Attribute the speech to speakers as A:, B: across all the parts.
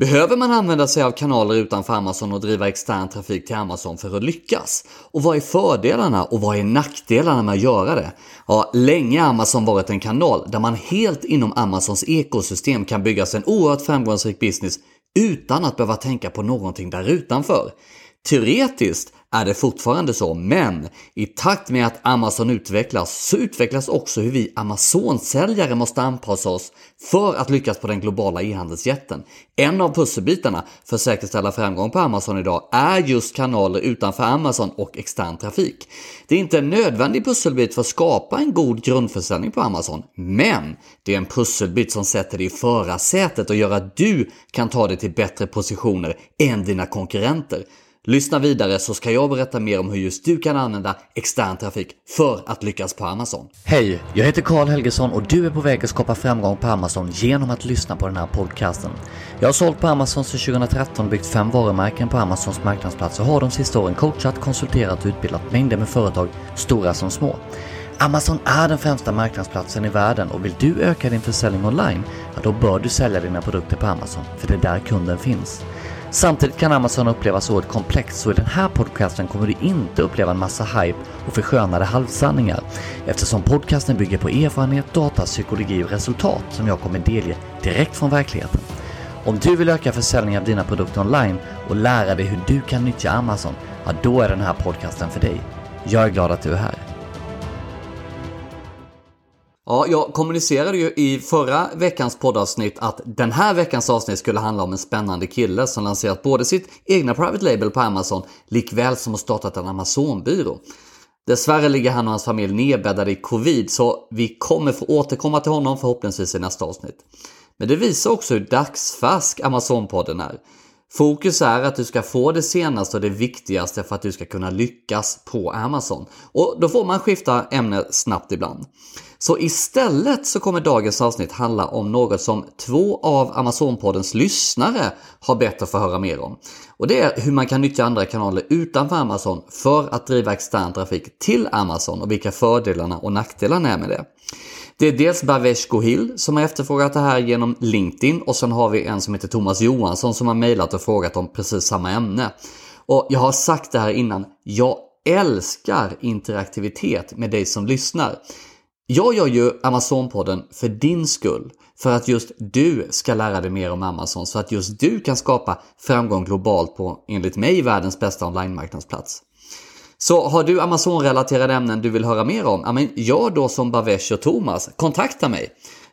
A: Behöver man använda sig av kanaler utanför Amazon och driva extern trafik till Amazon för att lyckas? Och vad är fördelarna och vad är nackdelarna med att göra det? Ja, länge har Amazon varit en kanal där man helt inom Amazons ekosystem kan bygga sig en oerhört framgångsrik business utan att behöva tänka på någonting där utanför. Teoretiskt är det fortfarande så, men i takt med att Amazon utvecklas så utvecklas också hur vi Amazon-säljare måste anpassa oss för att lyckas på den globala e-handelsjätten. En av pusselbitarna för att säkerställa framgång på Amazon idag är just kanaler utanför Amazon och extern trafik. Det är inte en nödvändig pusselbit för att skapa en god grundförsäljning på Amazon, men det är en pusselbit som sätter dig i förarsätet och gör att du kan ta dig till bättre positioner än dina konkurrenter. Lyssna vidare så ska jag berätta mer om hur just du kan använda extern trafik för att lyckas på Amazon.
B: Hej, jag heter Karl Helgesson och du är på väg att skapa framgång på Amazon genom att lyssna på den här podcasten. Jag har sålt på Amazon sedan 2013, byggt fem varumärken på Amazons marknadsplats och har de sista åren coachat, konsulterat och utbildat mängder med företag, stora som små. Amazon är den främsta marknadsplatsen i världen och vill du öka din försäljning online, ja då bör du sälja dina produkter på Amazon, för det är där kunden finns. Samtidigt kan Amazon upplevas oerhört komplext så i den här podcasten kommer du inte uppleva en massa hype och förskönade halvsanningar eftersom podcasten bygger på erfarenhet, data, psykologi och resultat som jag kommer delge direkt från verkligheten. Om du vill öka försäljningen av dina produkter online och lära dig hur du kan nyttja Amazon, ja då är den här podcasten för dig. Jag är glad att du är här.
A: Ja, jag kommunicerade ju i förra veckans poddavsnitt att den här veckans avsnitt skulle handla om en spännande kille som lanserat både sitt egna private label på Amazon likväl som har startat en Amazonbyrå. Dessvärre ligger han och hans familj nedbäddade i covid så vi kommer få återkomma till honom förhoppningsvis i nästa avsnitt. Men det visar också hur dagsfärsk Amazonpodden är. Fokus är att du ska få det senaste och det viktigaste för att du ska kunna lyckas på Amazon. Och då får man skifta ämne snabbt ibland. Så istället så kommer dagens avsnitt handla om något som två av Amazonpoddens lyssnare har bett att få höra mer om. Och det är hur man kan nyttja andra kanaler utanför Amazon för att driva extern trafik till Amazon och vilka fördelarna och nackdelarna är med det. Det är dels Bavesh Gohil som har efterfrågat det här genom LinkedIn och sen har vi en som heter Thomas Johansson som har mejlat och frågat om precis samma ämne. Och jag har sagt det här innan, jag älskar interaktivitet med dig som lyssnar. Jag gör ju Amazon-podden för din skull. För att just du ska lära dig mer om Amazon så att just du kan skapa framgång globalt på, enligt mig, världens bästa online-marknadsplats. Så har du Amazon-relaterade ämnen du vill höra mer om? Ja, men gör då som Bavesh och Thomas. Kontakta mig.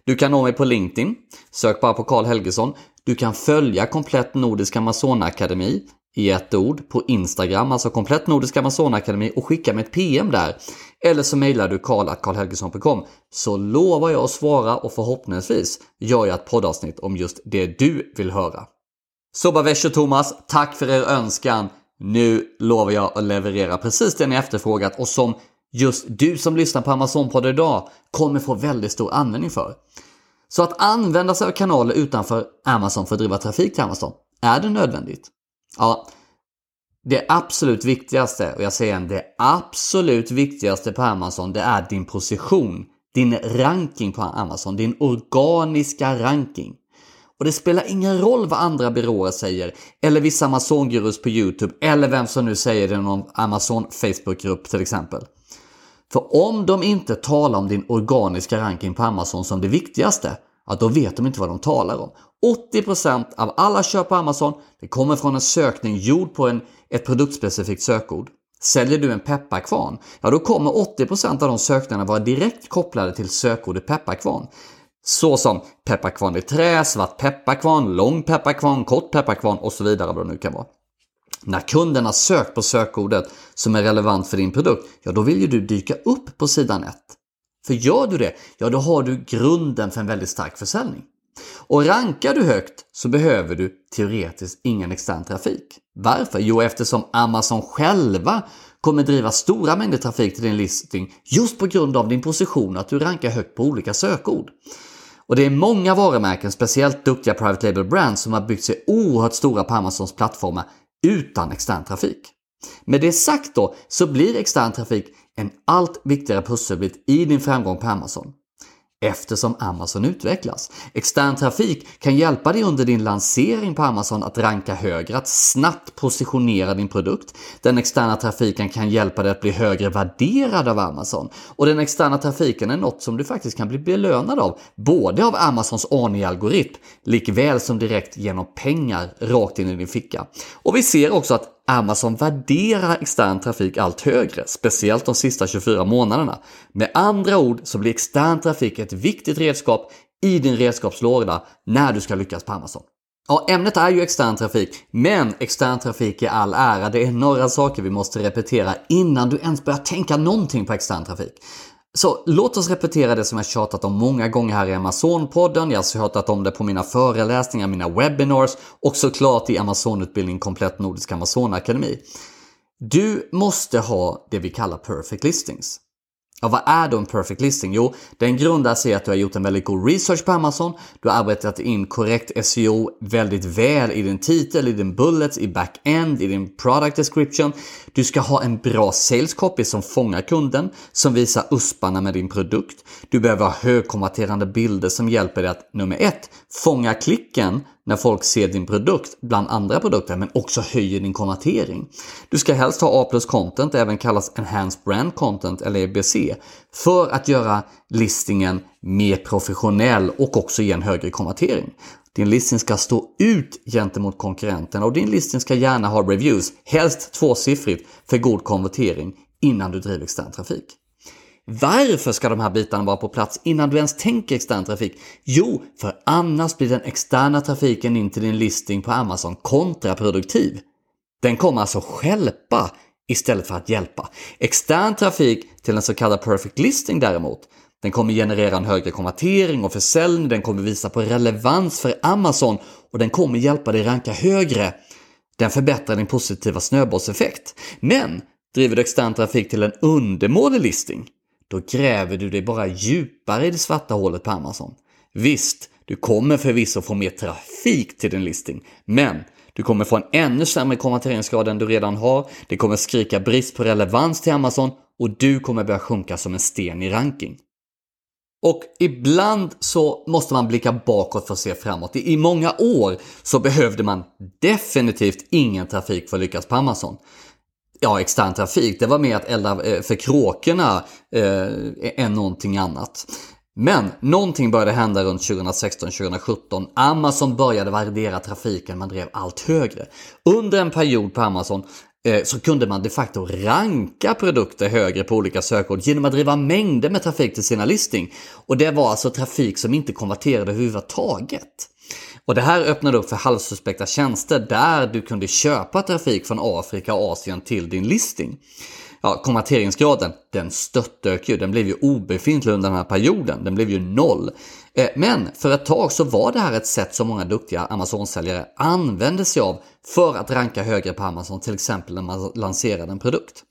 A: Du kan nå mig på LinkedIn. Sök bara på Karl Helgesson. Du kan följa Komplett Nordisk Amazon Akademi i ett ord på Instagram, alltså komplett Nordisk Amazonakademi och skicka mig ett PM där. Eller så mejlar du karl.karlhelgesson.com så lovar jag att svara och förhoppningsvis gör jag ett poddavsnitt om just det du vill höra. Så Bavesh och Thomas, tack för er önskan. Nu lovar jag att leverera precis det ni efterfrågat och som just du som lyssnar på Amazonpodden idag kommer få väldigt stor användning för. Så att använda sig av kanaler utanför Amazon för att driva trafik till Amazon, är det nödvändigt? Ja, det absolut viktigaste, och jag säger det absolut viktigaste på Amazon, det är din position. Din ranking på Amazon, din organiska ranking. Och det spelar ingen roll vad andra byråer säger, eller vissa Amazon-gurus på YouTube, eller vem som nu säger det i någon Amazon Facebook-grupp till exempel. För om de inte talar om din organiska ranking på Amazon som det viktigaste, ja då vet de inte vad de talar om. 80% av alla köp på Amazon det kommer från en sökning gjord på en, ett produktspecifikt sökord. Säljer du en pepparkvarn, ja då kommer 80% av de sökningarna vara direkt kopplade till sökordet pepparkvarn. Så som pepparkvarn i trä, svart pepparkvarn, lång pepparkvarn, kort pepparkvarn och så vidare vad det nu kan vara. När kunden har sökt på sökordet som är relevant för din produkt, ja då vill ju du dyka upp på sidan 1. För gör du det, ja då har du grunden för en väldigt stark försäljning. Och rankar du högt så behöver du teoretiskt ingen extern trafik. Varför? Jo, eftersom Amazon själva kommer driva stora mängder trafik till din listing just på grund av din position att du rankar högt på olika sökord. Och det är många varumärken, speciellt duktiga private label brands, som har byggt sig oerhört stora på Amazons plattformar utan extern trafik. Med det sagt då så blir extern trafik en allt viktigare pusselbit i din framgång på Amazon. eftersom Amazon utvecklas. Extern trafik kan hjälpa dig under din lansering på Amazon att ranka högre, att snabbt positionera din produkt. Den externa trafiken kan hjälpa dig att bli högre värderad av Amazon. Och den externa trafiken är något som du faktiskt kan bli belönad av, både av Amazons Ani-algoritm likväl som direkt genom pengar rakt in i din ficka. Och vi ser också att Amazon värderar extern trafik allt högre, speciellt de sista 24 månaderna. Med andra ord så blir extern trafik ett viktigt redskap i din redskapslåda när du ska lyckas på Amazon. Ja, ämnet är ju extern trafik, men extern trafik i all ära. Det är några saker vi måste repetera innan du ens börjar tänka någonting på extern trafik. Så låt oss repetera det som jag tjatat om många gånger här i Amazon-podden. Jag har tjatat om det på mina föreläsningar, mina webinars och såklart i Amazon-utbildning Komplett Nordisk Amazon-akademi. Du måste ha det vi kallar perfect listings. Ja, vad är då en perfect listing? Jo, den grundar sig i att du har gjort en väldigt god research på Amazon. Du har arbetat in korrekt SEO väldigt väl i din titel, i din bullets, i back-end, i din product description. Du ska ha en bra sales copy som fångar kunden, som visar usparna med din produkt. Du behöver ha högkonverterande bilder som hjälper dig att nummer ett, fånga klicken när folk ser din produkt bland andra produkter men också höjer din konvertering. Du ska helst ha A plus content, även kallas Enhanced Brand Content eller EBC, för att göra listingen mer professionell och också ge en högre konvertering. Din listing ska stå ut gentemot konkurrenterna och din listing ska gärna ha reviews, helst tvåsiffrigt, för god konvertering innan du driver extern trafik. Varför ska de här bitarna vara på plats innan du ens tänker extern trafik? Jo, för annars blir den externa trafiken in till din listing på Amazon kontraproduktiv. Den kommer alltså skälpa istället för att hjälpa. Extern trafik till en så kallad perfect listing däremot, den kommer generera en högre konvertering och försäljning, den kommer visa på relevans för Amazon och den kommer hjälpa dig ranka högre. Den förbättrar din positiva snöbollseffekt. Men driver du extern trafik till en undermålig listing, då gräver du dig bara djupare i det svarta hålet på Amazon. Visst, du kommer förvisso få mer trafik till din listing, men du kommer få en ännu sämre konverteringsgrad än du redan har, det kommer skrika brist på relevans till Amazon och du kommer börja sjunka som en sten i ranking. Och ibland så måste man blicka bakåt för att se framåt. I många år så behövde man definitivt ingen trafik för att lyckas på Amazon ja, extern trafik. Det var mer att elda eh, för kråkorna eh, än någonting annat. Men någonting började hända runt 2016-2017. Amazon började värdera trafiken, man drev allt högre. Under en period på Amazon eh, så kunde man de facto ranka produkter högre på olika sökord genom att driva mängder med trafik till sina listing. Och det var alltså trafik som inte konverterade överhuvudtaget. Och det här öppnade upp för halvsuspekta tjänster där du kunde köpa trafik från Afrika och Asien till din listing. Ja, konverteringsgraden, den störtdök ju. Den blev ju obefintlig under den här perioden. Den blev ju noll. Eh, men för ett tag så var det här ett sätt som många duktiga Amazon-säljare använde sig av för att ranka högre på Amazon, till exempel när man lanserade en produkt.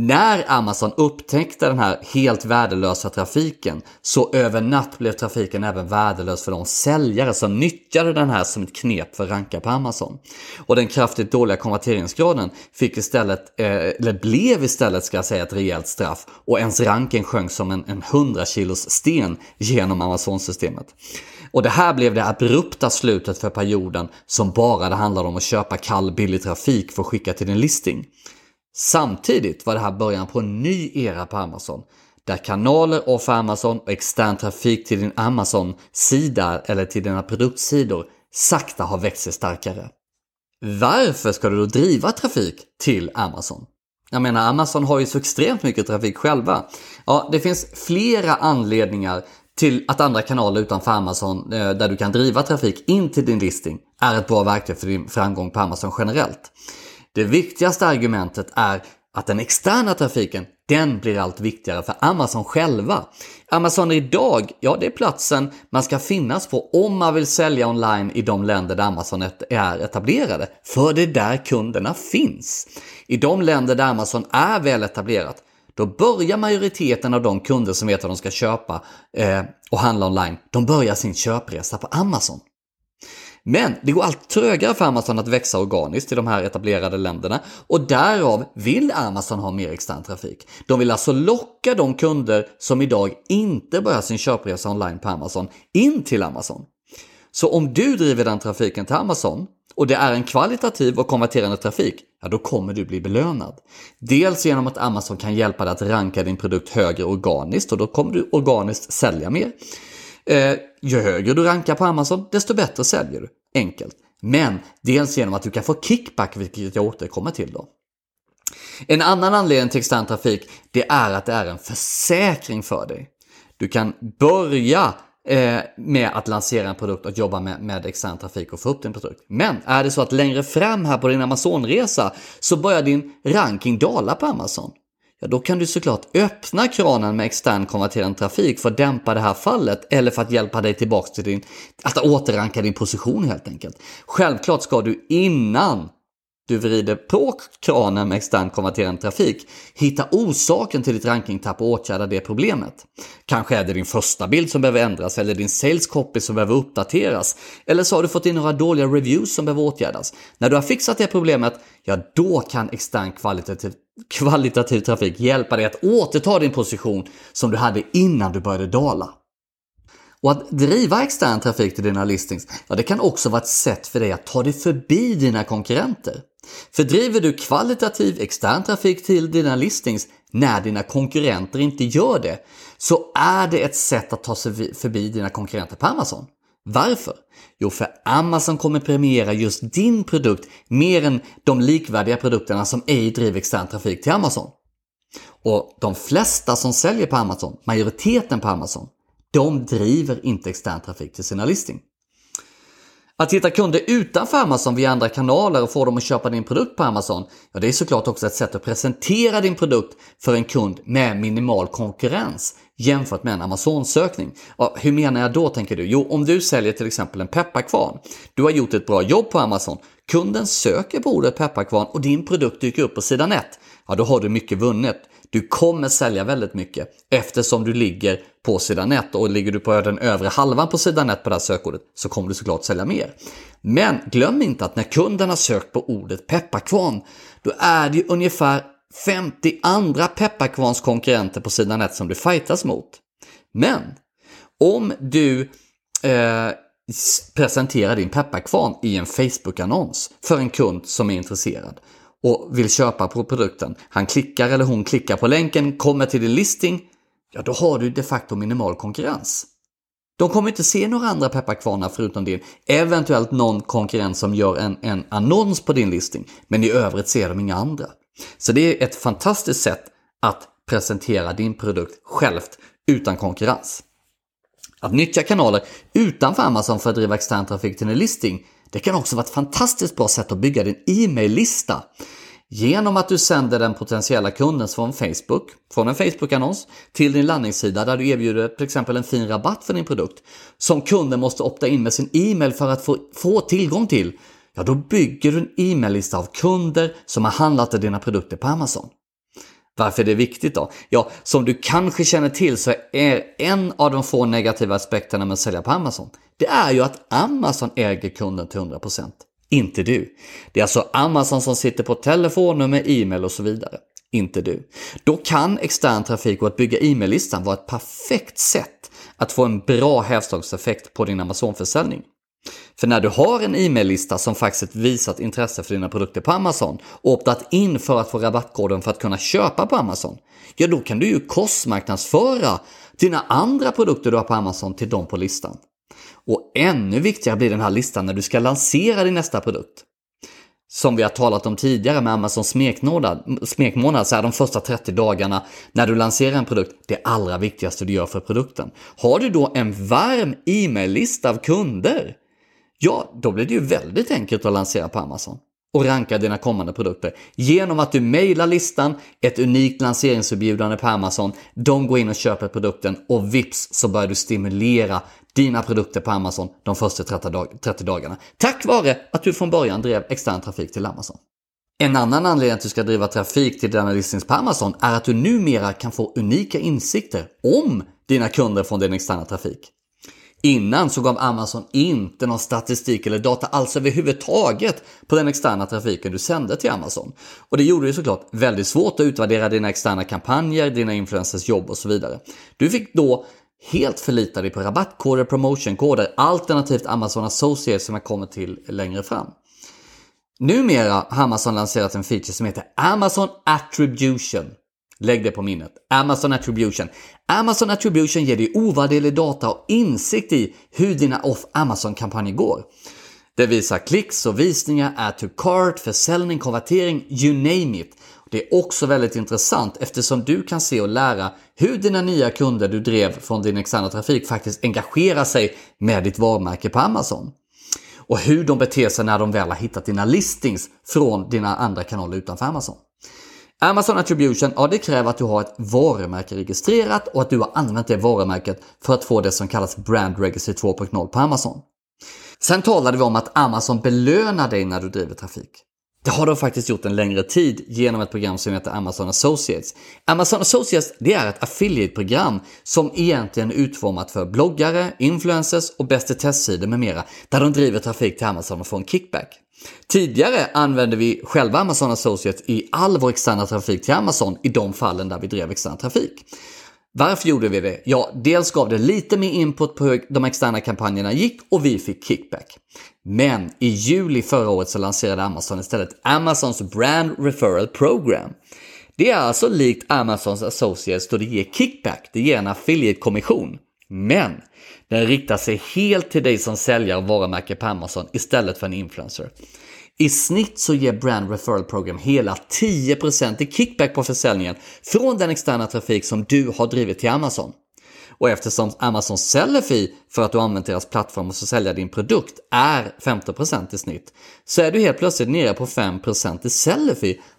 A: När Amazon upptäckte den här helt värdelösa trafiken så över natt blev trafiken även värdelös för de säljare som nyttjade den här som ett knep för att ranka på Amazon. Och den kraftigt dåliga konverteringsgraden fick istället, eh, eller blev istället ska jag säga, ett rejält straff och ens ranking sjönk som en, en 100 kilos sten genom Amazon-systemet. Och det här blev det abrupta slutet för perioden som bara det handlade om att köpa kall billig trafik för att skicka till din listing. Samtidigt var det här början på en ny era på Amazon där kanaler och för Amazon och extern trafik till din Amazon-sida eller till dina produktsidor sakta har växt sig starkare. Varför ska du då driva trafik till Amazon? Jag menar, Amazon har ju så extremt mycket trafik själva. Ja, det finns flera anledningar till att andra kanaler utanför Amazon eh, där du kan driva trafik in till din listing är ett bra verktyg för din framgång på Amazon generellt. Det viktigaste argumentet är att den externa trafiken, den blir allt viktigare för Amazon själva. Amazon idag, ja det är platsen man ska finnas på om man vill sälja online i de länder där Amazon är etablerade. För det är där kunderna finns. I de länder där Amazon är väl etablerat, då börjar majoriteten av de kunder som vet vad de ska köpa eh, och handla online, de börjar sin köpresa på Amazon. Men det går allt trögare för Amazon att växa organiskt i de här etablerade länderna och därav vill Amazon ha mer extern trafik. De vill alltså locka de kunder som idag inte börjar sin köpresa online på Amazon in till Amazon. Så om du driver den trafiken till Amazon och det är en kvalitativ och konverterande trafik, ja då kommer du bli belönad. Dels genom att Amazon kan hjälpa dig att ranka din produkt högre organiskt och då kommer du organiskt sälja mer. Eh, ju högre du rankar på Amazon, desto bättre säljer du. Enkelt. Men dels genom att du kan få kickback, vilket jag återkommer till då. En annan anledning till extern trafik, det är att det är en försäkring för dig. Du kan börja eh, med att lansera en produkt och jobba med, med extern trafik och få upp din produkt. Men är det så att längre fram här på din Amazon-resa så börjar din ranking dala på Amazon ja då kan du såklart öppna kranen med extern konverterande trafik för att dämpa det här fallet eller för att hjälpa dig tillbaka till din, att återranka din position helt enkelt. Självklart ska du innan du vrider på kranen med extern konverterande trafik, hitta orsaken till ditt rankingtapp och åtgärda det problemet. Kanske är det din första bild som behöver ändras eller din sales copy som behöver uppdateras. Eller så har du fått in några dåliga reviews som behöver åtgärdas. När du har fixat det problemet, ja då kan extern kvalitativ, kvalitativ trafik hjälpa dig att återta din position som du hade innan du började dala. Och att driva extern trafik till dina listings, ja det kan också vara ett sätt för dig att ta dig förbi dina konkurrenter. För driver du kvalitativ extern trafik till dina listings när dina konkurrenter inte gör det, så är det ett sätt att ta sig förbi dina konkurrenter på Amazon. Varför? Jo, för Amazon kommer premiera just din produkt mer än de likvärdiga produkterna som ej driver extern trafik till Amazon. Och de flesta som säljer på Amazon, majoriteten på Amazon, de driver inte extern trafik till sina listing. Att hitta kunder utanför Amazon via andra kanaler och få dem att köpa din produkt på Amazon, ja det är såklart också ett sätt att presentera din produkt för en kund med minimal konkurrens jämfört med en Amazon-sökning. Ja, hur menar jag då tänker du? Jo, om du säljer till exempel en pepparkvarn. Du har gjort ett bra jobb på Amazon. Kunden söker på ordet pepparkvarn och din produkt dyker upp på sidan 1. Ja, då har du mycket vunnet. Du kommer sälja väldigt mycket eftersom du ligger på sidan 1 och ligger du på den övre halvan på sidan 1 på det här sökordet så kommer du såklart sälja mer. Men glöm inte att när kunden har sökt på ordet pepparkvarn då är det ju ungefär 50 andra pepparkvarns konkurrenter på sidan 1 som du fightas mot. Men om du eh, presenterar din pepparkvarn i en Facebook-annons för en kund som är intresserad och vill köpa på produkten. Han klickar eller hon klickar på länken, kommer till din listing, ja då har du de facto minimal konkurrens. De kommer inte se några andra pepparkvarnar förutom din, eventuellt någon konkurrent som gör en, en annons på din listing, men i övrigt ser de inga andra. Så det är ett fantastiskt sätt att presentera din produkt självt utan konkurrens. Att nyttja kanaler utanför Amazon för att driva extern trafik till din listing det kan också vara ett fantastiskt bra sätt att bygga din e-mail-lista. Genom att du sänder den potentiella kunden från Facebook, från en Facebook-annons, till din landningssida där du erbjuder till exempel en fin rabatt för din produkt som kunden måste opta in med sin e-mail för att få, få tillgång till. Ja, då bygger du en e-maillista av kunder som har handlat dina produkter på Amazon. Varför är det viktigt då? Ja, som du kanske känner till så är en av de få negativa aspekterna med att sälja på Amazon, det är ju att Amazon äger kunden till 100%. Inte du. Det är alltså Amazon som sitter på telefonnummer, e-mail och så vidare. Inte du. Då kan extern trafik och att bygga e-maillistan vara ett perfekt sätt att få en bra hävstångseffekt på din Amazon-försäljning. För när du har en e-maillista som faktiskt visat intresse för dina produkter på Amazon och optat in för att få rabattkoden för att kunna köpa på Amazon, ja då kan du ju kostmarknadsföra dina andra produkter du har på Amazon till dem på listan. Och ännu viktigare blir den här listan när du ska lansera din nästa produkt. Som vi har talat om tidigare med Amazon smekmånad, så är de första 30 dagarna när du lanserar en produkt det allra viktigaste du gör för produkten. Har du då en varm e-maillista av kunder Ja, då blir det ju väldigt enkelt att lansera på Amazon och ranka dina kommande produkter genom att du mejlar listan, ett unikt lanseringserbjudande på Amazon, de går in och köper produkten och vips så börjar du stimulera dina produkter på Amazon de första 30 dagarna. Tack vare att du från början drev extern trafik till Amazon. En annan anledning att du ska driva trafik till dina listings på Amazon är att du numera kan få unika insikter om dina kunder från din externa trafik. Innan så gav Amazon inte någon statistik eller data alls överhuvudtaget på den externa trafiken du sände till Amazon. Och det gjorde det såklart väldigt svårt att utvärdera dina externa kampanjer, dina influencers jobb och så vidare. Du fick då helt förlita dig på rabattkoder, promotionkoder alternativt Amazon Associates som jag kommer till längre fram. Numera har Amazon lanserat en feature som heter Amazon Attribution. Lägg det på minnet. Amazon Attribution. Amazon Attribution ger dig ovärderlig data och insikt i hur dina off Amazon-kampanjer går. Det visar klicks och visningar, add to cart, försäljning, konvertering, you name it. Det är också väldigt intressant eftersom du kan se och lära hur dina nya kunder du drev från din externa trafik faktiskt engagerar sig med ditt varumärke på Amazon. Och hur de beter sig när de väl har hittat dina listings från dina andra kanaler utanför Amazon. Amazon Attribution, ja det kräver att du har ett varumärke registrerat och att du har använt det varumärket för att få det som kallas Brand Registry 2.0 på Amazon. Sen talade vi om att Amazon belönar dig när du driver trafik. Det har de faktiskt gjort en längre tid genom ett program som heter Amazon Associates. Amazon Associates det är ett affiliate-program som egentligen är utformat för bloggare, influencers och bäst i testsidor med mera där de driver trafik till Amazon och får en kickback. Tidigare använde vi själva Amazon Associates i all vår externa trafik till Amazon i de fallen där vi drev extern trafik. Varför gjorde vi det? Ja, dels gav det lite mer input på hur de externa kampanjerna gick och vi fick kickback. Men i juli förra året så lanserade Amazon istället Amazons Brand Referral Program. Det är alltså likt Amazons Associates då det ger kickback, det ger en affiliate-kommission. Men den riktar sig helt till dig som säljare och varumärke på Amazon istället för en influencer. I snitt så ger Brand Referral Program hela 10% i kickback på försäljningen från den externa trafik som du har drivit till Amazon. Och eftersom Amazon säljer fi för att du använt deras plattform och så sälja din produkt är 15% i snitt så är du helt plötsligt nere på 5% i säljer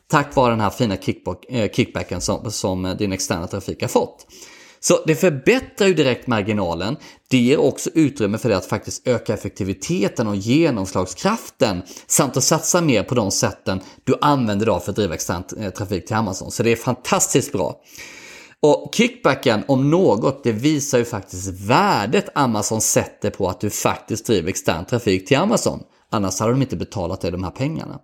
A: tack vare den här fina eh, kickbacken som, som din externa trafik har fått. Så det förbättrar ju direkt marginalen. Det ger också utrymme för det att faktiskt öka effektiviteten och genomslagskraften samt att satsa mer på de sätten du använder idag för att driva extern eh, trafik till Amazon. Så det är fantastiskt bra. Och kickbacken om något, det visar ju faktiskt värdet Amazon sätter på att du faktiskt driver extern trafik till Amazon. Annars hade de inte betalat dig de här pengarna.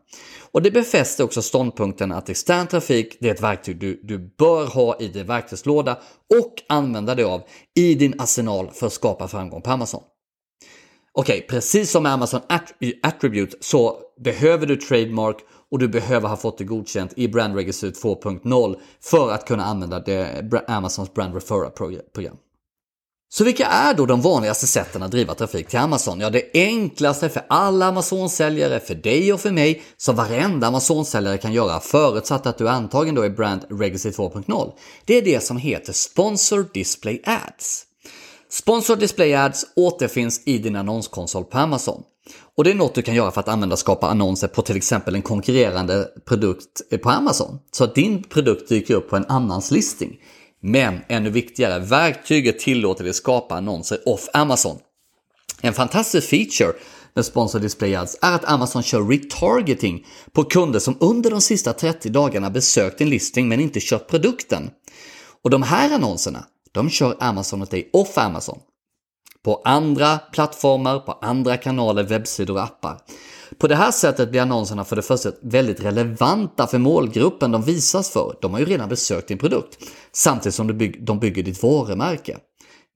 A: Och det befäster också ståndpunkten att extern trafik det är ett verktyg du, du bör ha i din verktygslåda och använda dig av i din arsenal för att skapa framgång på Amazon. Okej, okay, precis som med Amazon Attribute så behöver du trademark och du behöver ha fått det godkänt i Brand Registry 2.0 för att kunna använda det, Amazons Brand Referral program. Så vilka är då de vanligaste sätten att driva trafik till Amazon? Ja, det enklaste för alla Amazon-säljare, för dig och för mig, som varenda Amazon-säljare kan göra förutsatt att du är antagen då i Brand Registry 2.0. Det är det som heter Sponsor Display Ads. Sponsor Display Ads återfinns i din annonskonsol på Amazon. Och det är något du kan göra för att använda och skapa annonser på till exempel en konkurrerande produkt på Amazon. Så att din produkt dyker upp på en annans listing. Men ännu viktigare, verktyget tillåter dig skapa annonser off Amazon. En fantastisk feature med Sponsor Display Ads är att Amazon kör retargeting på kunder som under de sista 30 dagarna besökt en listing men inte köpt produkten. Och de här annonserna, de kör Amazon åt dig off Amazon. På andra plattformar, på andra kanaler, webbsidor och appar. På det här sättet blir annonserna för det första väldigt relevanta för målgruppen de visas för. De har ju redan besökt din produkt. Samtidigt som de bygger ditt varumärke.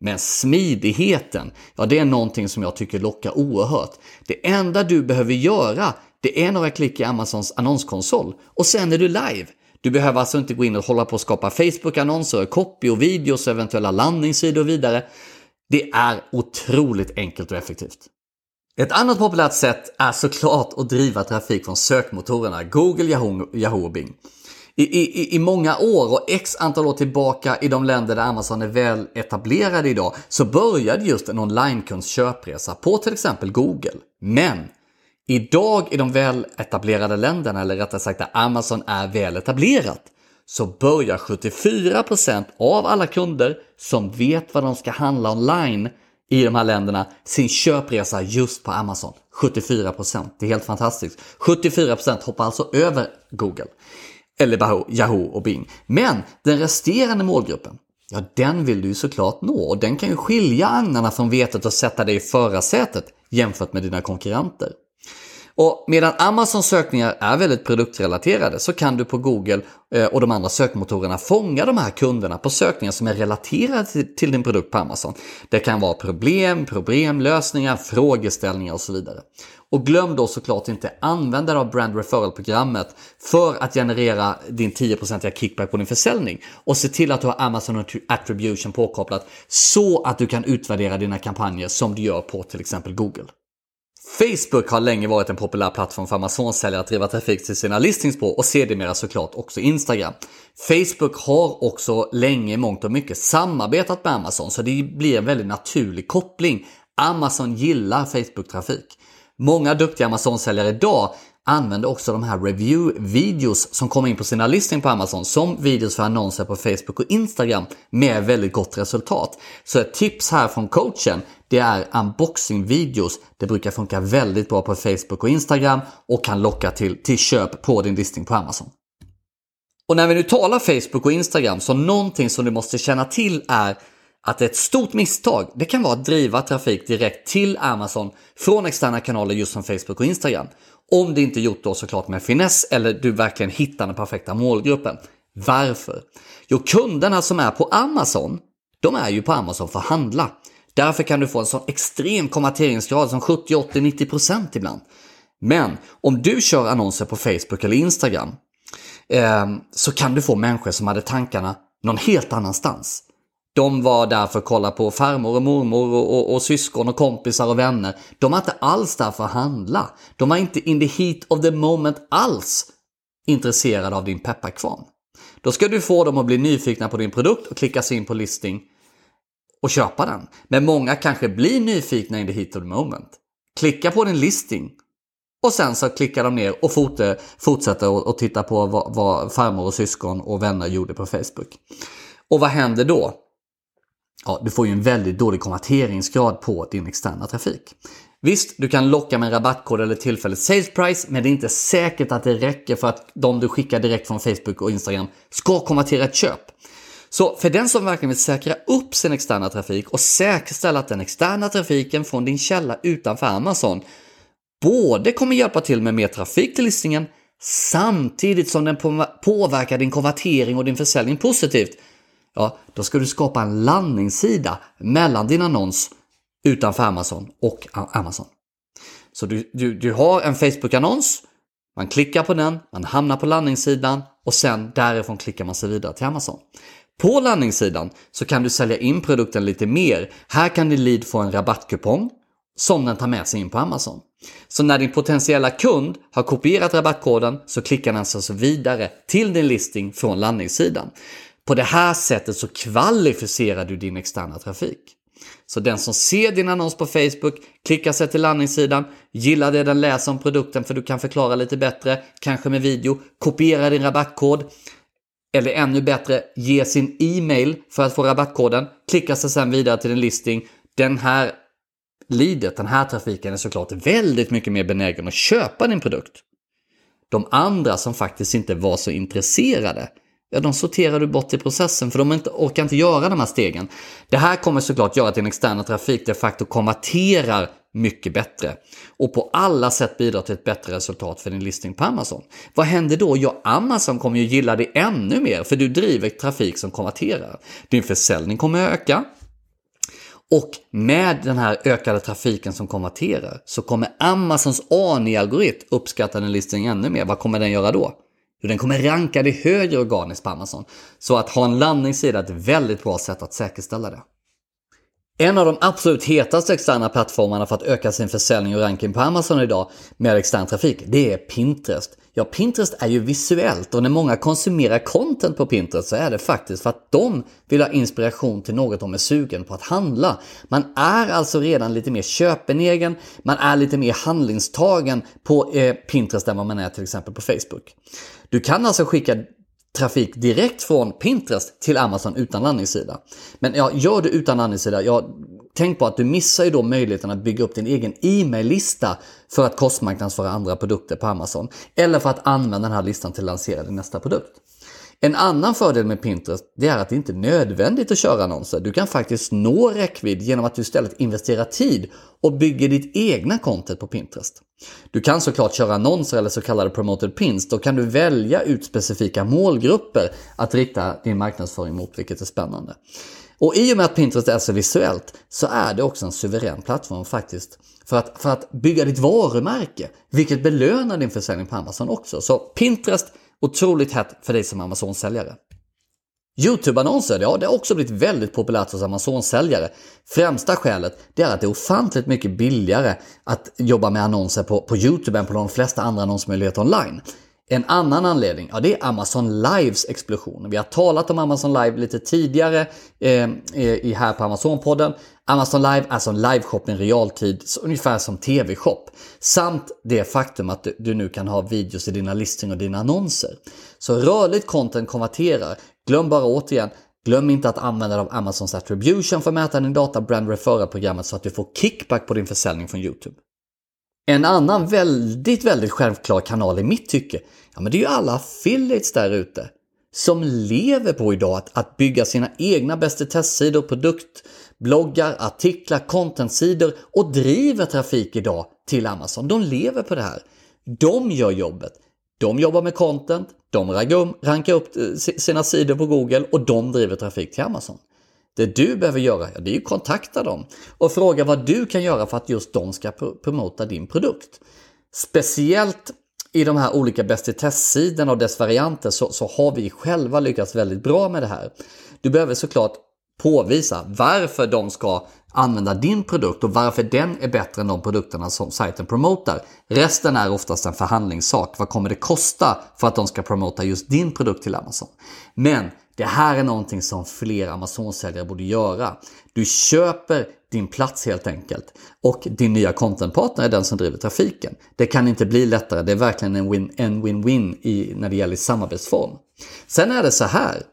A: Men smidigheten, ja det är någonting som jag tycker lockar oerhört. Det enda du behöver göra, det är några klick i Amazons annonskonsol och sen är du live. Du behöver alltså inte gå in och hålla på och skapa Facebook-annonser, copy och videos, eventuella landningssidor och vidare. Det är otroligt enkelt och effektivt. Ett annat populärt sätt är såklart att driva trafik från sökmotorerna Google, Yahoo, Yahoo och Bing. I, i, I många år och x antal år tillbaka i de länder där Amazon är väl etablerade idag så började just en onlinekunds köpresa på till exempel Google. Men idag i de väl etablerade länderna, eller rättare sagt där Amazon är väl etablerat, så börjar 74% av alla kunder som vet vad de ska handla online i de här länderna sin köpresa just på Amazon. 74%. Det är helt fantastiskt. 74% hoppar alltså över Google. Eller Yahoo och Bing. Men den resterande målgruppen, ja den vill du ju såklart nå och den kan ju skilja agnarna från vetet och sätta dig i förarsätet jämfört med dina konkurrenter. Och medan Amazons sökningar är väldigt produktrelaterade så kan du på Google eh, och de andra sökmotorerna fånga de här kunderna på sökningar som är relaterade till din produkt på Amazon. Det kan vara problem, problemlösningar, frågeställningar och så vidare. Och glöm då såklart inte använda av Brand Referral-programmet för att generera din 10% kickback på din försäljning. Och se till att du har Amazon Attribution påkopplat så att du kan utvärdera dina kampanjer som du gör på till exempel Google. Facebook har länge varit en populär plattform för Amazon-säljare att driva trafik till sina listings på och sedermera såklart också Instagram. Facebook har också länge mångt och mycket samarbetat med Amazon så det blir en väldigt naturlig koppling. Amazon gillar Facebook-trafik. Många duktiga Amazon-säljare idag använder också de här review-videos som kommer in på sina listing på Amazon som videos för annonser på Facebook och Instagram med väldigt gott resultat. Så ett tips här från coachen det är unboxing-videos. Det brukar funka väldigt bra på Facebook och Instagram och kan locka till, till köp på din listing på Amazon. Och när vi nu talar Facebook och Instagram så någonting som du måste känna till är att ett stort misstag det kan vara att driva trafik direkt till Amazon från externa kanaler just som Facebook och Instagram. Om det inte gjort då såklart med finess eller du verkligen hittar den perfekta målgruppen. Varför? Jo, kunderna som är på Amazon, de är ju på Amazon för att handla. Därför kan du få en sån extrem konverteringsgrad som 70, 80, 90 procent ibland. Men om du kör annonser på Facebook eller Instagram eh, så kan du få människor som hade tankarna någon helt annanstans. De var där för att kolla på farmor och mormor och, och, och, syskon och kompisar och vänner. De var inte alls där för att handla. De var inte in the heat of the moment alls intresserade av din pepparkvarn. Då ska du få dem att bli nyfikna på din produkt och klicka sig in på listing och köpa den. Men många kanske blir nyfikna in the heat of the moment. Klicka på din listing och sen så klickar de ner och fortsätter och titta på vad, vad farmor och syskon och vänner gjorde på Facebook. Och vad händer då? Ja, du får ju en väldigt dålig konverteringsgrad på din externa trafik. Visst, du kan locka med en rabattkod eller tillfälligt sales price, men det är inte säkert att det räcker för att de du skickar direkt från Facebook och Instagram ska konvertera ett köp. Så för den som verkligen vill säkra upp sin externa trafik och säkerställa att den externa trafiken från din källa utanför Amazon både kommer hjälpa till med mer trafik till listningen samtidigt som den påverkar din konvertering och din försäljning positivt. Ja, då ska du skapa en landningssida mellan din annons utanför Amazon och Amazon. Så du, du, du har en Facebook-annons, man klickar på den, man hamnar på landningssidan och sen därifrån klickar man sig vidare till Amazon. På landningssidan så kan du sälja in produkten lite mer. Här kan din lead få en rabattkupong som den tar med sig in på Amazon. Så när din potentiella kund har kopierat rabattkoden så klickar den sig vidare till din listing från landningssidan. På det här sättet så kvalificerar du din externa trafik. Så den som ser din annons på Facebook, klickar sig till landningssidan, gillar det den läser om produkten för du kan förklara lite bättre, kanske med video, kopiera din rabattkod, eller ännu bättre, ge sin e-mail för att få rabattkoden, klicka sig sedan vidare till din listing. Den här leadet, den här trafiken är såklart väldigt mycket mer benägen att köpa din produkt. De andra som faktiskt inte var så intresserade, ja de sorterar du bort i processen för de inte, orkar inte göra de här stegen. Det här kommer såklart göra att din externa trafik de facto konverterar mycket bättre och på alla sätt bidrar till ett bättre resultat för din listing på Amazon. Vad händer då? Ja, Amazon kommer ju gilla det ännu mer för du driver trafik som konverterar. Din försäljning kommer öka och med den här ökade trafiken som konverterar så kommer Amazons ANI-algoritm uppskatta din listing ännu mer. Vad kommer den göra då? Hur den kommer ranka i högre organiskt på Amazon. Så att ha en landningssida är ett väldigt bra sätt att säkerställa det. En av de absolut hetaste externa plattformarna för att öka sin försäljning och ranking på Amazon idag med extern trafik, det är Pinterest. Ja, Pinterest är ju visuellt och när många konsumerar content på Pinterest så är det faktiskt för att de vill ha inspiration till något de är sugen på att handla. Man är alltså redan lite mer köpenegen, man är lite mer handlingstagen på eh, Pinterest än vad man är till exempel på Facebook. Du kan alltså skicka trafik direkt från Pinterest till Amazon utan landningssida. Men ja, gör du utan landningssida, ja, tänk på att du missar ju då möjligheten att bygga upp din egen e-mail-lista för att kostmarknadsföra andra produkter på Amazon. Eller för att använda den här listan till att lansera din nästa produkt. En annan fördel med Pinterest det är att det inte är nödvändigt att köra annonser. Du kan faktiskt nå räckvidd genom att du istället investerar tid och bygger ditt egna content på Pinterest. Du kan såklart köra annonser eller så kallade promoted pins. Då kan du välja ut specifika målgrupper att rikta din marknadsföring mot, vilket är spännande. Och i och med att Pinterest är så visuellt så är det också en suverän plattform faktiskt för att, för att bygga ditt varumärke, vilket belönar din försäljning på Amazon också. Så Pinterest, otroligt hett för dig som Amazon-säljare. Youtube-annonser, ja det har också blivit väldigt populärt hos Amazon-säljare. Främsta skälet det är att det är ofantligt mycket billigare att jobba med annonser på, på Youtube än på de flesta andra annonsmöjligheter online. En annan anledning, ja det är Amazon Lives explosion. Vi har talat om Amazon Live lite tidigare eh, i här på Amazon-podden. Amazon Live är som liveshopping i realtid, ungefär som TV-shop. Samt det faktum att du, nu kan ha videos i dina listing och dina annonser. Så rörligt content konverterar. Glöm bara återigen, glöm inte att använda dig av Amazons attribution för att mäta din data brand referral-programmet så att du får kickback på din försäljning från Youtube. En annan väldigt, väldigt självklar kanal i mitt tycke, ja men det är ju alla affiliates där ute som lever på idag att, att bygga sina egna bäst i produkt, bloggar, artiklar, contentsidor och driver trafik idag till Amazon. De lever på det här. De gör jobbet. De jobbar med content, de rankar upp eh, sina sidor på Google och de driver trafik till Amazon. Det du behöver göra, ja, det är ju kontakta dem och fråga vad du kan göra för att just de ska promota din produkt. Speciellt i de här olika bäst i test-sidorna och dess varianter så, så har vi själva lyckats väldigt bra med det här. Du behöver såklart påvisa varför de ska använda din produkt och varför den är bättre än de produkterna som sajten promotar. Resten är oftast en förhandlingssak. Vad kommer det kosta för att de ska promota just din produkt till Amazon? Men det här är någonting som fler Amazon-säljare borde göra. Du köper din plats helt enkelt. Och din nya contentpartner är den som driver trafiken. Det kan inte bli lättare. Det är verkligen en win-win när det gäller samarbetsform. Sen är det så här.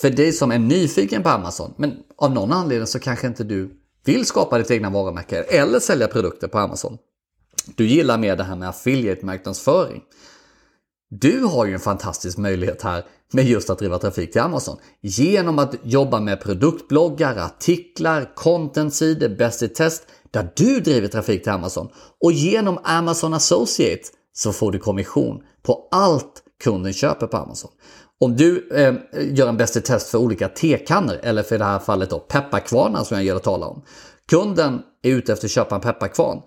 A: För dig som är nyfiken på Amazon, men av någon anledning så kanske inte du vill skapa ditt egna varumärke eller sälja produkter på Amazon. Du gillar mer det här med affiliate-marknadsföring. Du har ju en fantastisk möjlighet här med just att driva trafik till Amazon. Genom att jobba med produktbloggar, artiklar, contentsidor, bäst i test där du driver trafik till Amazon. Och genom Amazon Associate så får du kommission på allt kunden köper på Amazon. Om du eh, gör en bäst i test för olika tekannor eller för det här fallet då pepparkvarnar som jag gillar att tala om. Kunden är ute efter att köpa en pepparkvarn.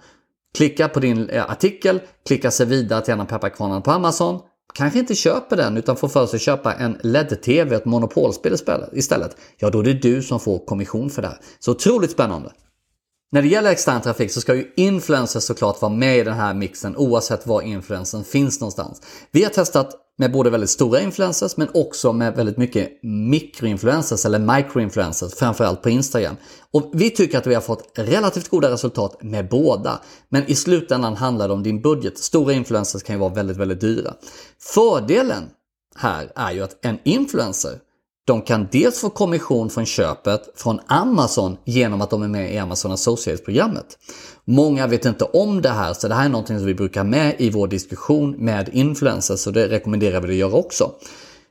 A: Klicka på din eh, artikel, klicka sig vidare till en av pepparkvarnarna på Amazon kanske inte köper den utan får för sig att köpa en LED-TV, ett monopolspel istället, ja då är det du som får kommission för det här. Så otroligt spännande! När det gäller extern trafik så ska ju influencers såklart vara med i den här mixen oavsett var influensen finns någonstans. Vi har testat med både väldigt stora influencers men också med väldigt mycket mikroinfluencers eller microinfluencers, framförallt på Instagram. Och vi tycker att vi har fått relativt goda resultat med båda. Men i slutändan handlar det om din budget. Stora influencers kan ju vara väldigt, väldigt dyra. Fördelen här är ju att en influencer de kan dels få kommission från köpet från Amazon genom att de är med i Amazon Associates-programmet. Många vet inte om det här så det här är någonting som vi brukar med i vår diskussion med influencers så det rekommenderar vi dig att göra också.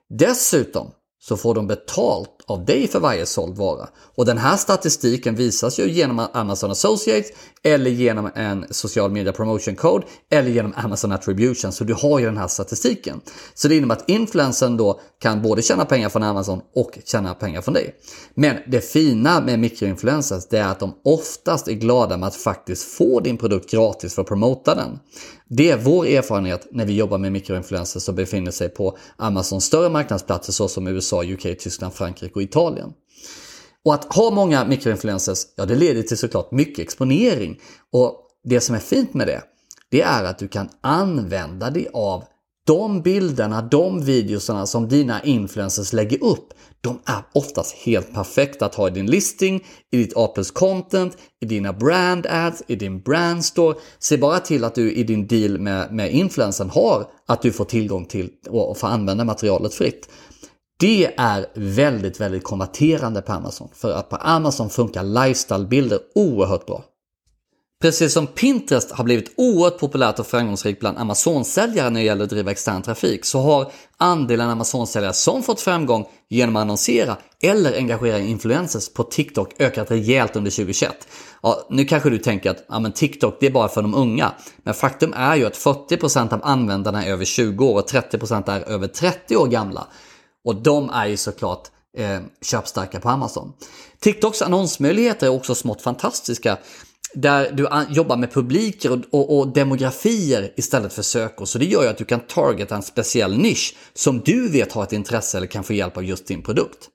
A: Dessutom så får de betalt av dig för varje såld vara. Och den här statistiken visas ju genom Amazon Associates eller genom en social media promotion code eller genom Amazon Attribution. Så du har ju den här statistiken. Så det innebär att influensen då kan både tjäna pengar från Amazon och tjäna pengar från dig. Men det fina med mikroinfluencers det är att de oftast är glada med att faktiskt få din produkt gratis för att promota den. Det är vår erfarenhet när vi jobbar med mikroinfluencers som befinner sig på Amazons större marknadsplatser såsom USA, UK, Tyskland, Frankrike och Italien. Och att ha många mikroinfluencers, ja det leder till såklart mycket exponering. Och det som är fint med det, det är att du kan använda dig av de bilderna, de videorna som dina influencers lägger upp, de är oftast helt perfekta att ha i din listing, i ditt A content, i dina brand ads, i din brand store. Se bara till att du i din deal med, med influencern har att du får tillgång till och får använda materialet fritt. Det är väldigt, väldigt konverterande på Amazon. För att på Amazon funkar lifestyle-bilder oerhört bra. Precis som Pinterest har blivit oerhört populärt och framgångsrikt bland Amazon-säljare när det gäller att driva extern trafik så har andelen Amazon-säljare som fått framgång genom att annonsera eller engagera influencers på TikTok ökat rejält under 2021. Ja, nu kanske du tänker att ja, men TikTok det är bara för de unga. Men faktum är ju att 40% av användarna är över 20 år och 30% är över 30 år gamla. Och de är ju såklart eh, köpstarka på Amazon. TikToks annonsmöjligheter är också smått fantastiska där du jobbar med publiker och, och, och, demografier istället för sökord. Så det gör ju att du kan targeta en speciell nisch som du vet har ett intresse eller kan få hjälp av just din produkt.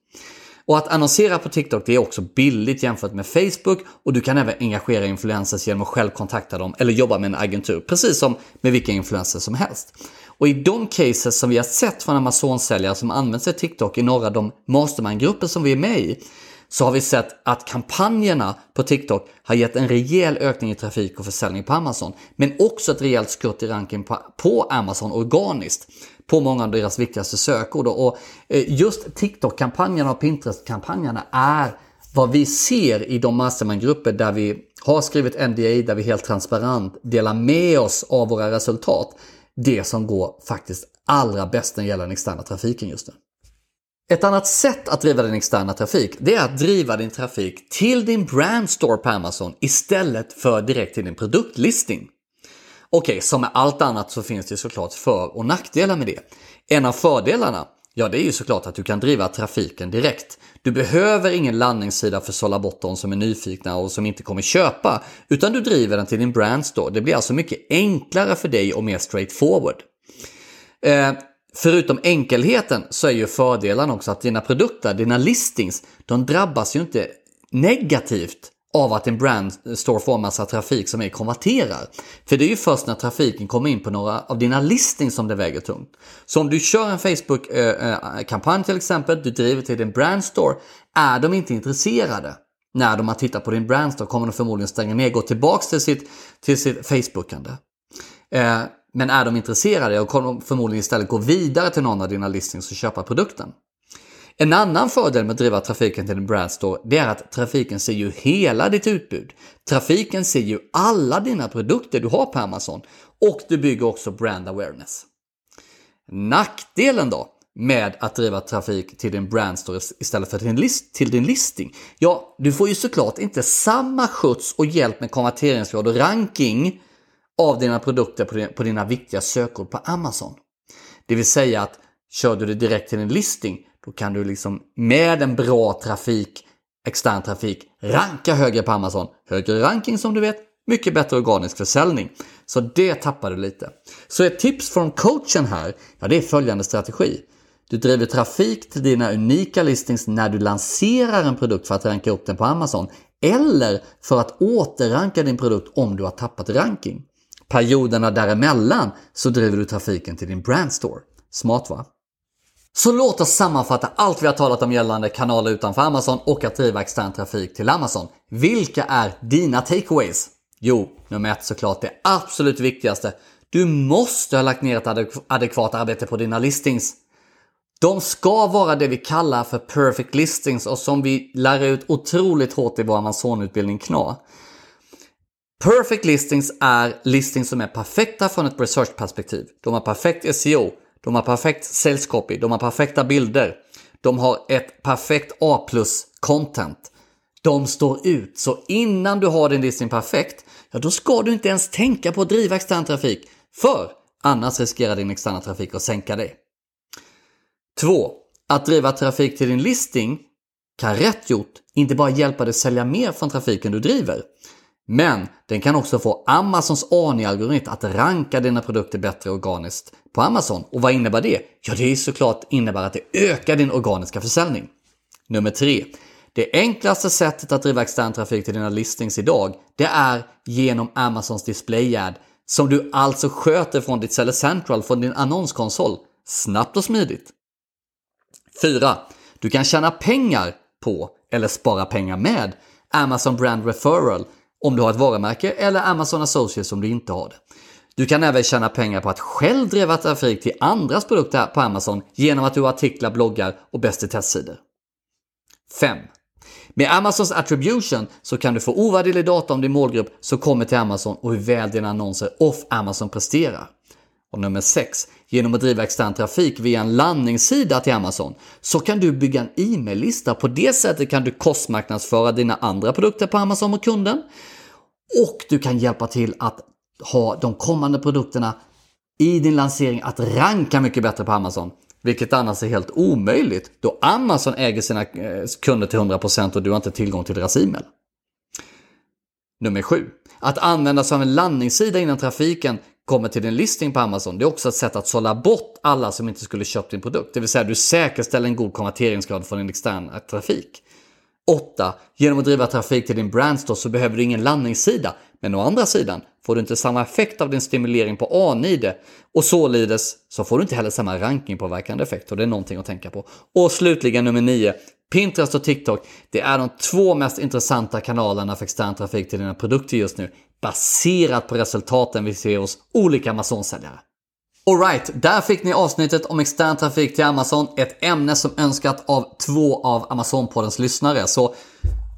A: Och att annonsera på TikTok det är också billigt jämfört med Facebook och du kan även engagera influencers genom att själv kontakta dem eller jobba med en agentur, precis som med vilka influencers som helst. Och i de cases som vi har sett från Amazon-säljare som använt sig av TikTok i några av de mastermind-grupper som vi är med i så har vi sett att kampanjerna på TikTok har gett en rejäl ökning i trafik och försäljning på Amazon. Men också ett rejält skutt i ranking på, på Amazon organiskt på många av deras viktigaste sökord. Och eh, just TikTok-kampanjerna och Pinterest-kampanjerna är vad vi ser i de mastermind-grupper där vi har skrivit NDA, där vi helt transparent delar med oss av våra resultat. Det som går faktiskt allra bäst när det gäller den externa trafiken just nu. Ett annat sätt att driva din externa trafik det är att driva din trafik till din brandstore på Amazon istället för direkt till din produktlistning. Okej, okay, som med allt annat så finns det såklart för och nackdelar med det. En av fördelarna, ja det är ju såklart att du kan driva trafiken direkt. Du behöver ingen landningssida för sålla bottom som är nyfikna och som inte kommer köpa, utan du driver den till din brandstore. Det blir alltså mycket enklare för dig och mer straightforward. Eh, Förutom enkelheten så är ju fördelen också att dina produkter, dina listings, de drabbas ju inte negativt av att en brand står för massa trafik som är konverterar. För det är ju först när trafiken kommer in på några av dina listings som det väger tungt. Så om du kör en Facebook-kampanj till exempel, du driver till din brandstore, är de inte intresserade när de har tittat på din brandstore kommer de förmodligen stänga ner, gå tillbaks till sitt, till sitt Facebookande. Eh, men är de intresserade och kommer de förmodligen istället gå vidare till någon av dina listings och köpa produkten. En annan fördel med att driva trafiken till din brandstore det är att trafiken ser ju hela ditt utbud. Trafiken ser ju alla dina produkter du har på Amazon och du bygger också brand awareness. Nackdelen då med att driva trafik till din brandstore istället för till din, list, till din listing? Ja, du får ju såklart inte samma skjuts och hjälp med konverteringsgrad och ranking av dina produkter på dina viktiga sökord på Amazon. Det vill säga att kör du det direkt till en listing, då kan du liksom med en bra trafik, extern trafik, ranka högre på Amazon. Högre ranking som du vet, mycket bättre organisk försäljning. Så det tappar du lite. Så ett tips från coachen här, ja det är följande strategi. Du driver trafik till dina unika listings när du lanserar en produkt för att ranka upp den på Amazon eller för att återranka din produkt om du har tappat ranking. Perioderna däremellan så driver du trafiken till din brandstore. Smart va? Så låt oss sammanfatta allt vi har talat om gällande kanaler utanför Amazon och att driva extern trafik till Amazon. Vilka är dina takeaways? Jo, nummer ett såklart det absolut viktigaste. Du måste ha lagt ner ett adekvat arbete på dina listings. De ska vara det vi kallar för perfect listings och som vi lär ut otroligt hårt i vår Amazon-utbildning KNA. Perfect listings är listings som är perfekta från ett researchperspektiv. De har perfekt SEO, de har perfekt sales copy, de har perfekta bilder, de har ett perfekt A plus content. De står ut, så innan du har din listing perfekt, ja då ska du inte ens tänka på att driva extern trafik, för annars riskerar din externa trafik att sänka dig. 2. Att driva trafik till din listing kan rätt gjort inte bara hjälpa dig sälja mer från trafiken du driver, men den kan också få Amazons AI-algoritm att ranka dina produkter bättre organiskt på Amazon. Och vad innebär det? Ja, det är såklart innebär att det ökar din organiska försäljning. Nummer 3. Det enklaste sättet att driva extern trafik till dina listings idag, det är genom Amazons display ad som du alltså sköter från ditt Seller Central, från din annonskonsol, snabbt och smidigt. 4. Du kan tjäna pengar på, eller spara pengar med, Amazon Brand Referral om du har ett varumärke eller Amazon Associates om du inte har det. Du kan även tjäna pengar på att själv driva trafik till andras produkter på Amazon genom att du har artiklar, bloggar och bäst i testsidor. 5. Med Amazons attribution så kan du få ovärderlig data om din målgrupp som kommer till Amazon och hur väl dina annonser off Amazon presterar. Och nummer 6. Genom att driva extern trafik via en landningssida till Amazon så kan du bygga en e-maillista. På det sättet kan du kostmarknadsföra dina andra produkter på Amazon och kunden. Och du kan hjälpa till att ha de kommande produkterna i din lansering att ranka mycket bättre på Amazon. Vilket annars är helt omöjligt då Amazon äger sina eh, kunder till 100% och du har inte tillgång till deras e-mail. Nummer 7. Att använda sig av en landningssida innan trafiken kommer till din listing på Amazon. Det är också ett sätt att sålla bort alla som inte skulle köpt din produkt. Det vill säga du säkerställer en god konverteringsgrad från din externa trafik. 8. Genom att driva trafik till din brandstore så behöver du ingen landningssida. Men å andra sidan får du inte samma effekt av din stimulering på A-nide och således så får du inte heller samma rankingpåverkande effekt och det är någonting att tänka på. Och slutligen nummer 9. Pinterest och TikTok, det är de två mest intressanta kanalerna för extern trafik till dina produkter just nu, baserat på resultaten vi ser hos olika Amazon-säljare. Alright, där fick ni avsnittet om extern trafik till Amazon. Ett ämne som önskat av två av Amazon-poddens lyssnare. Så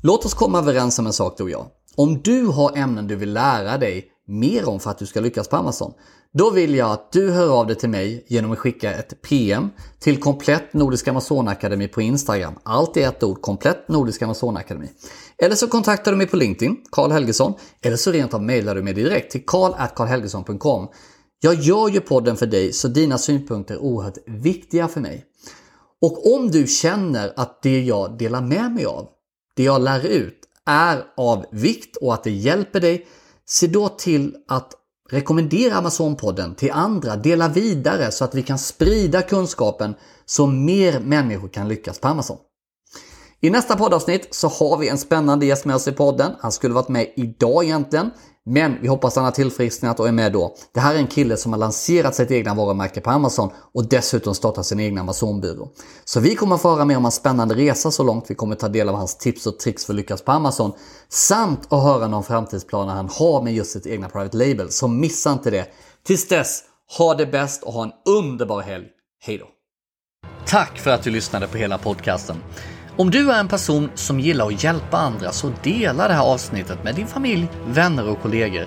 A: låt oss komma överens om en sak du och jag. Om du har ämnen du vill lära dig mer om för att du ska lyckas på Amazon, då vill jag att du hör av dig till mig genom att skicka ett PM till Komplett Nordisk Amazonakademi på Instagram. Allt i ett ord, Komplett Nordisk Amazonakademi. Eller så kontaktar du mig på LinkedIn, Karl Helgesson, eller så rent av mejlar du mig direkt till karl.karlhelgesson.com. Jag gör ju podden för dig så dina synpunkter är oerhört viktiga för mig. Och om du känner att det jag delar med mig av, det jag lär ut, är av vikt och att det hjälper dig, se då till att rekommendera Amazon-podden till andra, dela vidare så att vi kan sprida kunskapen så mer människor kan lyckas på Amazon. I nästa poddavsnitt så har vi en spännande gäst med oss i podden. Han skulle varit med idag egentligen, men vi hoppas han har tillfrisknat och är med då. Det här är en kille som har lanserat sitt egna varumärke på Amazon och dessutom startat sin egna Amazon-byrå. Så vi kommer få höra mer om hans spännande resa så långt. Vi kommer ta del av hans tips och tricks för att lyckas på Amazon. Samt att höra någon framtidsplaner han har med just sitt egna Private Label. Så missa inte det. Tills dess, ha det bäst och ha en underbar helg. Hej då! Tack för att du lyssnade på hela podcasten. Om du är en person som gillar att hjälpa andra så dela det här avsnittet med din familj, vänner och kollegor.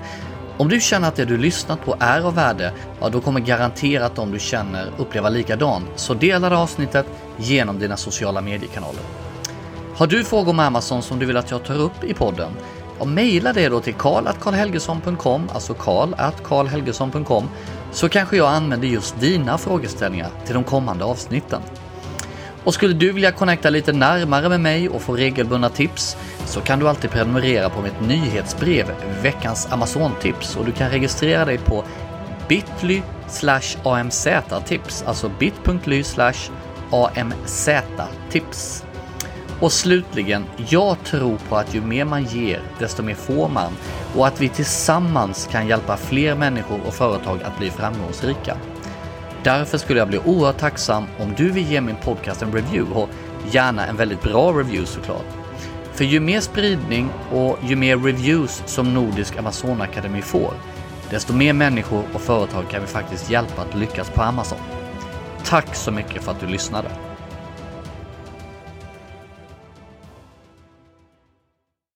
A: Om du känner att det du lyssnat på är av värde, ja då kommer garanterat de du känner uppleva likadant. Så dela det avsnittet genom dina sociala mediekanaler. Har du frågor om Amazon som du vill att jag tar upp i podden? Ja, mejla det då till karl.karlhelgesson.com, alltså karl.karlhelgesson.com, så kanske jag använder just dina frågeställningar till de kommande avsnitten. Och skulle du vilja connecta lite närmare med mig och få regelbundna tips så kan du alltid prenumerera på mitt nyhetsbrev Veckans Amazon-tips och du kan registrera dig på bit.ly amz-tips, alltså bit.ly amz-tips. Och slutligen, jag tror på att ju mer man ger, desto mer får man och att vi tillsammans kan hjälpa fler människor och företag att bli framgångsrika. Därför skulle jag bli oerhört tacksam om du vill ge min podcast en review och gärna en väldigt bra review såklart. För ju mer spridning och ju mer reviews som Nordisk Amazonakademi får, desto mer människor och företag kan vi faktiskt hjälpa att lyckas på Amazon. Tack så mycket för att du lyssnade!